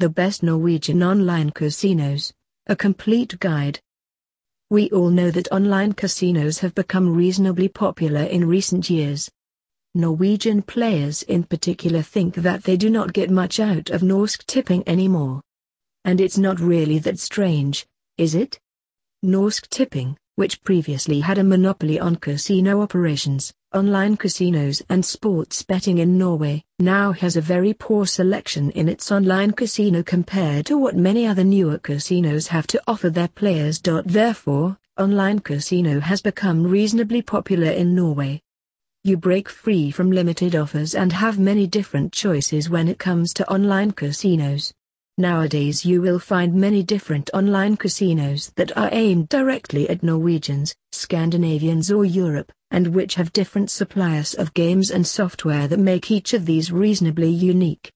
The best Norwegian online casinos, a complete guide. We all know that online casinos have become reasonably popular in recent years. Norwegian players in particular think that they do not get much out of Norsk Tipping anymore. And it's not really that strange, is it? Norsk Tipping, which previously had a monopoly on casino operations, online casinos and sports betting in Norway, now has a very poor selection in its online casino compared to what many other newer casinos have to offer their players. Therefore, online casino has become reasonably popular in Norway. You break free from limited offers and have many different choices when it comes to online casinos. Nowadays you will find many different online casinos that are aimed directly at Norwegians, Scandinavians or Europe, and which have different suppliers of games and software that make each of these reasonably unique.